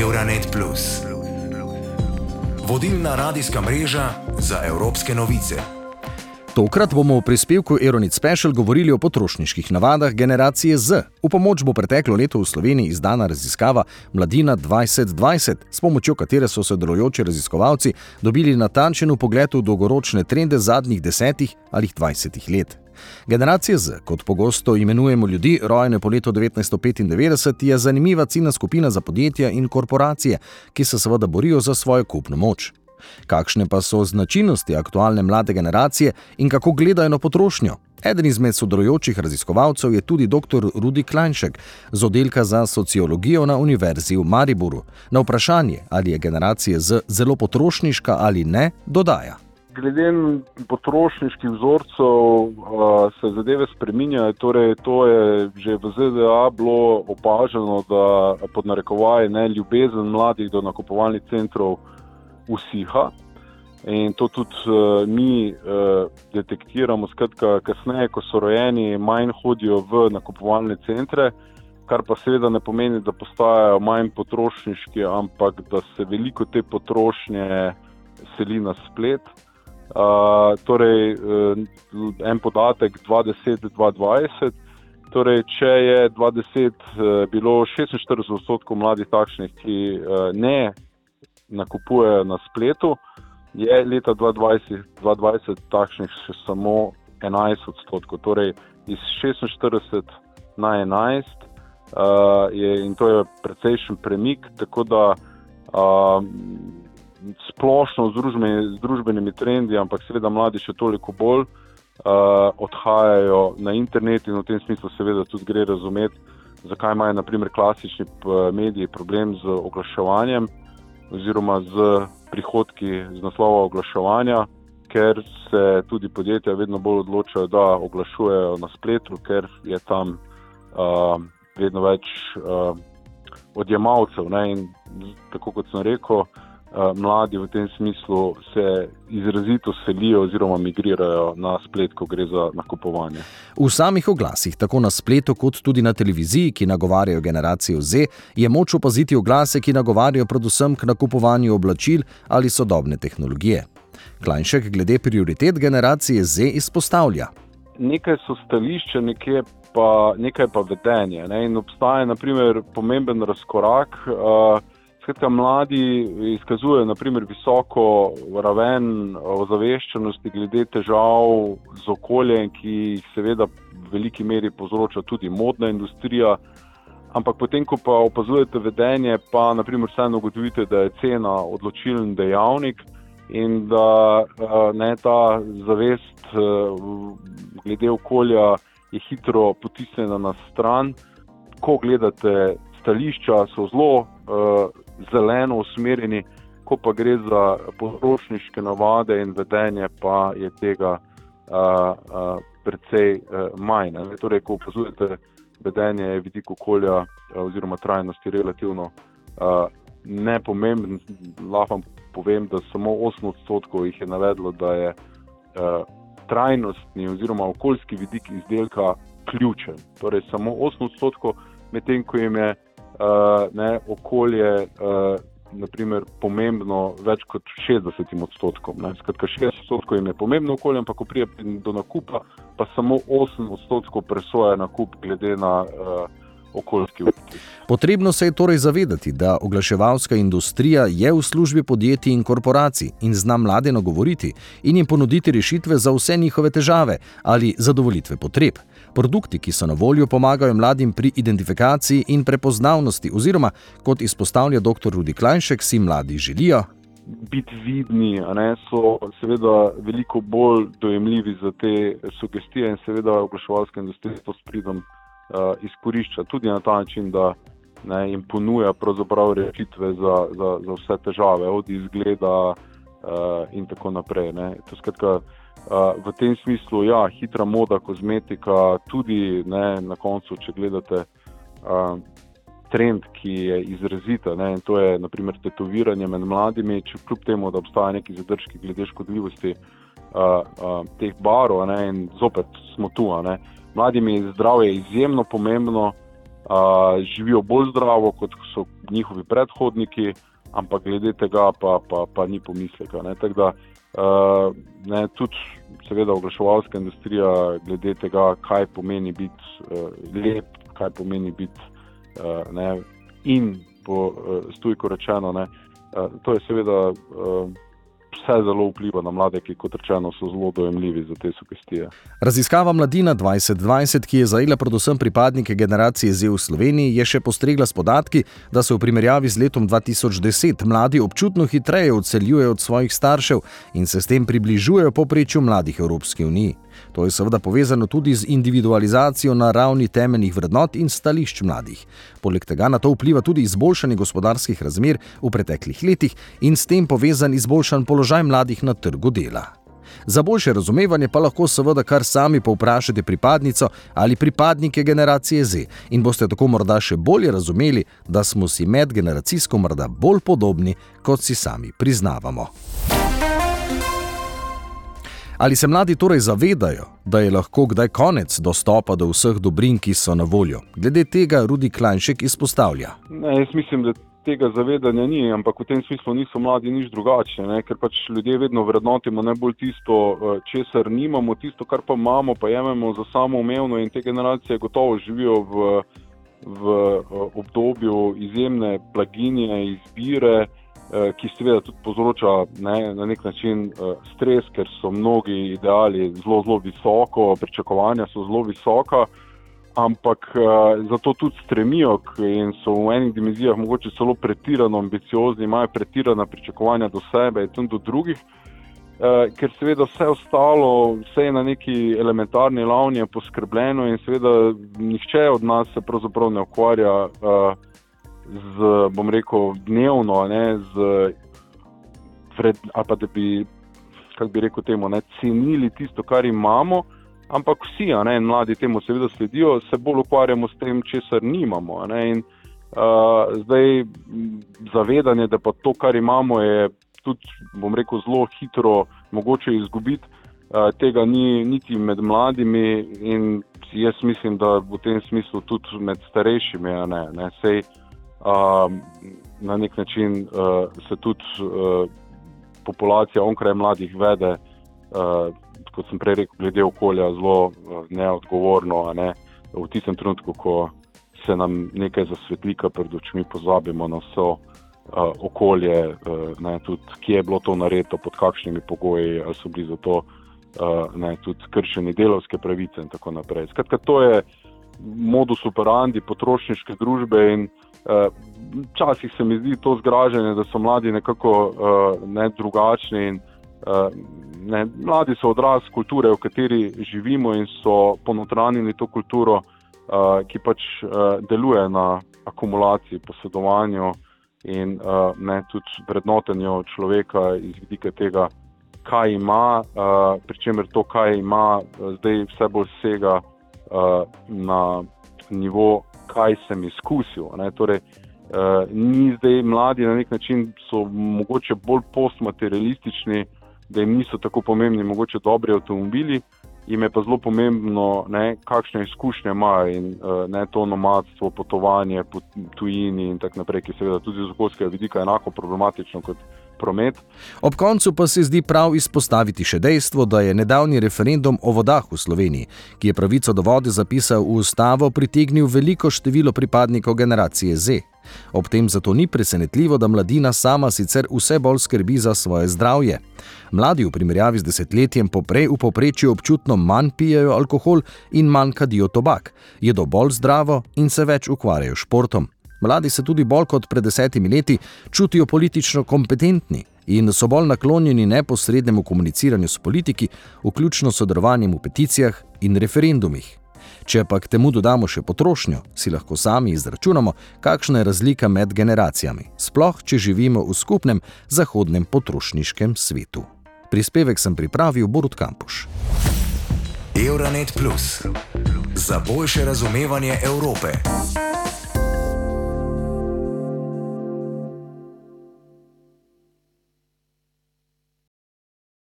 Euronet. Vodilna radijska mreža za evropske novice. Tokrat bomo v prispevku Aeronit Special govorili o potrošniških navadah generacije Z. V pomoč bo preteklo leto v Sloveniji izdana raziskava Mladina 2020, s pomočjo katere so sodelujoči raziskovalci dobili natančen pogled v dolgoročne trende zadnjih desetih ali dvajsetih let. Generacija Z, kot pogosto imenujemo ljudi, rojene po letu 1995, je zanimiva ciljna skupina za podjetja in korporacije, ki se seveda borijo za svojo kupno moč. Kakšne pa so značilnosti aktualne mlade generacije in kako gledajo na potrošnjo? Eden izmed sodelujočih raziskovalcev je tudi dr. Rudi Kleinšek z oddelka za sociologijo na Univerzi v Mariboru. Na vprašanje, ali je generacija Z zelo potrošniška ali ne, dodaja glede potrošniških vzorcev uh, se zadeve spreminjajo. Torej, to je že v ZDA bilo opaženo, da pod narekovaji ne ljubezen mladih do nakupovalnih centrov usiha. In to tudi uh, mi uh, detektiramo, skratka, kasneje, ko so rojeni, manj hodijo v nakupovalne centre, kar pa seveda ne pomeni, da postajajo manj potrošniški, ampak da se veliko te potrošnje seli na splet. Uh, torej, uh, en podatek 2010-2020. Torej, če je 2010 uh, bilo 46 odstotkov mladih takšnih, ki uh, ne nakupujejo na spletu, je leta 2020, 2020 takšnih še samo 11 odstotkov. Torej, iz 46 na 11 uh, je in to je precejšen premik. Tako da uh, splošno z, družbe, z družbenimi trendi, ampak seveda mladi še toliko bolj uh, odhajajo na internet in v tem smislu seveda tudi gre razumeti, zakaj imajo naprimer klasični mediji problem z oglaševanjem oziroma z prihodki z naslova oglaševanja, ker se tudi podjetja vedno bolj odločajo, da oglašujejo na spletu, ker je tam uh, vedno več uh, odjemalcev. Ne? In tako kot sem rekel, mladi v tem smislu se izrazito selijo oziroma migrirajo na splet, ko gre za nakupovanje. V samih oglasih, tako na spletu kot tudi na televiziji, ki nagovarjajo generacijo Z, je moč opaziti oglase, ki nagovarjajo predvsem k nakupovanju oblačil ali sodobne tehnologije. Klajnšek glede prioritet generacije Z izpostavlja. Nekaj so stališče, nekaj pa, nekaj pa vedenje. Ne? In obstaja naprimer pomemben razkorak. Uh, Skratka, mladi izkazujejo naprimer, visoko raven ozaveščenosti glede težav z okoljem, ki jih seveda v veliki meri povzroča tudi modna industrija. Ampak potem, ko pa opazujete vedenje, pa naprimer vseeno ugotovite, da je cena odločilen dejavnik in da ne ta zavest glede okolja je hitro potisnjena na stran. Ko gledate stališča, so zelo zeleno usmerjeni, ko pa gre za potrošniške navade in vedenje, pa je tega uh, uh, precej uh, manj. Ne? Torej, ko opazujete vedenje, je vidik okolja uh, oziroma trajnosti relativno uh, nepomemben. Lahko povem, da samo 8 odstotkov jih je navedlo, da je uh, trajnostni oziroma okoljski vidik izdelka ključen. Torej, samo 8 odstotkov, medtem ko jim je uh, ne, okolje uh, naprimer, pomembno več kot 60 odstotkom. Skratka, 60 odstotkov jim je pomembno okolje, ampak ko pride do nakupa, pa samo 8 odstotkov presoja nakup glede na uh, okoljski vpliv. Potrebno se je torej zavedati, da oglaševalska industrija je v službi podjetij in korporacij in zna mlade nagovoriti in jim ponuditi rešitve za vse njihove težave ali zadovolitve potreb. Produkti, ki so na voljo, pomagajo mladim pri identifikaciji in prepoznavnosti, oziroma, kot izpostavlja dr. Rudi Klajnšek, si mladi želijo. Biti vidni, ne, so seveda veliko bolj dojemljivi za te sugestije, in seveda oglaševalska industrija s pridom izkorišča tudi na ta način, da ne, jim ponuja rešitve za, za, za vse težave, od izgleda uh, in tako naprej. Skratka, uh, v tem smislu, ja, hitra moda, kozmetika, tudi ne, na koncu, če gledate. Uh, Trend, ki je izrazita, ne, in to je naprimer tetoviranje med mladimi, če kljub temu, da obstaja neki zadržki glede škodljivosti uh, uh, teh barov, ne, in zopet smo tu. Ne, mladim je zdravje izjemno pomembno uh, živijo bolj zdravo, kot so njihovi predhodniki, ampak glede tega pa, pa, pa ni pomisleka. Ne. Tak da, uh, ne, tudi, seveda, oglaševalska industrija, glede tega, kaj pomeni biti uh, lep, kaj pomeni biti uh, ne, in po uh, stujku rečeno, ne, uh, to je seveda. Uh, vse zelo vpliva na mlade, ki kot rečeno so zelo dojemljivi za te sugestije. Raziskava Mladina 2020, ki je zajela predvsem pripadnike generacije Z v Sloveniji, je še postregla s podatki, da se v primerjavi z letom 2010 mladi občutno hitreje odseljujejo od svojih staršev in se s tem približujejo poprečju mladih Evropske unije. To je seveda povezano tudi z individualizacijo na ravni temeljnih vrednot in stališč mladih. Poleg tega na to vpliva tudi izboljšanje gospodarskih razmer v preteklih letih in s tem povezan izboljšan položaj mladih na trgu dela. Za boljše razumevanje pa lahko seveda kar sami povprašate pripadnico ali pripadnike generacije Z in boste tako morda še bolje razumeli, da smo si medgeneracijsko morda bolj podobni, kot si sami priznavamo. Ali se mladi torej zavedajo, da je lahko kdaj konec dostopa do vseh dobrin, ki so na voljo? Glede tega Rudi Klajnšek izpostavlja. Ne, jaz mislim, da tega zavedanja ni, ampak v tem smislu niso mladi nič drugačni, ne? ker pač ljudje vedno vrednotimo najbolj tisto, eh, česar nimamo, tisto, kar pa imamo, pa jememo za samoumevno in te generacije gotovo živijo v, v eh, obdobju izjemne blaginje, izbire. Eh, ki seveda tudi povzroča ne, na nek način uh, stres, ker so mnogi ideali zelo, zelo visoko, pričakovanja so zelo visoka, ampak uh, zato tudi stremijo in so v enih dimenzijah mogoče celo pretirano ambiciozni, imajo pretirana pričakovanja do sebe in tudi do drugih. Ker seveda vse ostalo, vse je na neki elementarni ravni poskrbljeno, in seveda nihče od nas se pravzaprav ne ukvarja uh, z, bom rekel, dnevno, ne, z, vred, ali pa da bi, kako bi rekel, temu, ne, cenili tisto, kar imamo. Ampak vsi, ne, mladi temu seveda sledijo, se bolj ukvarjamo s tem, česar nimamo. Ne, in, uh, zdaj, zavedanje, da pa to, kar imamo, je tudi, bom rekel, zelo hitro mogoče izgubiti, uh, tega ni niti med mladimi, in jaz mislim, da v tem smislu tudi med starejšimi. Ne, ne, sej, um, na nek način uh, se tudi uh, populacija onkraj mladih vede, uh, kot sem prej rekel, glede okolja, zelo uh, neodgovorno. Ne? V tistem trenutku, ko se nam nekaj zasvetli, pred očmi pozabimo na vse uh, okolje, uh, ne, tudi kje je bilo to narejeno, pod kakšnimi pogoji, ali so bili za to uh, ne, tudi kršeni delovske pravice in tako naprej. Skratka, to je modus operandi potrošniške družbe in Včasih uh, se mi zdi to zgražanje, da so mladi nekako uh, ne drugačni. In, uh, ne, mladi so odraz kulture, v kateri živimo in so ponotranjeni to kulturo, uh, ki pač uh, deluje na akumulaciji, posedovanju in uh, ne, tudi vrednotenju človeka iz vidika tega, kaj ima, uh, pri čemer to, kaj ima, zdaj vse bolj sega na nivo kaj sem izkusil. Torej, uh, ni zdaj mladi na nek način, so mogoče bolj postmaterialistični, da jim niso tako pomembni, mogoče dobri avtomobili. Im je pa zelo pomembno, ne, kakšne izkušnje imajo in uh, ne to nomadstvo, potovanje po tujini in tako naprej, ki je seveda tudi z okoljskega vidika enako problematično kot promet. Ob koncu pa se zdi prav izpostaviti še dejstvo, da je nedavni referendum o vodah v Sloveniji, ki je pravico do vode zapisal v ustavo, pritegnil veliko število pripadnikov generacije Z. Ob tem zato ni presenetljivo, da mladina sama sicer vse bolj skrbi za svoje zdravje. Mladi v primerjavi z desetletjem poprej v poprečju občutno manj pijejo alkohol in manj kadijo tobak, jedo bolj zdravo in se več ukvarjajo športom. Mladi se tudi bolj kot pred desetimi leti čutijo politično kompetentni in so bolj naklonjeni neposrednemu komuniciranju s politiki, vključno s sodelovanjem v peticijah in referendumih. Če pa k temu dodamo še potrošnjo, si lahko sami izračunamo, kakšna je razlika med generacijami, sploh če živimo v skupnem zahodnem potrošniškem svetu. Prispevek sem pripravil Borut Kampuš. Euronet Plus za boljše razumevanje Evrope.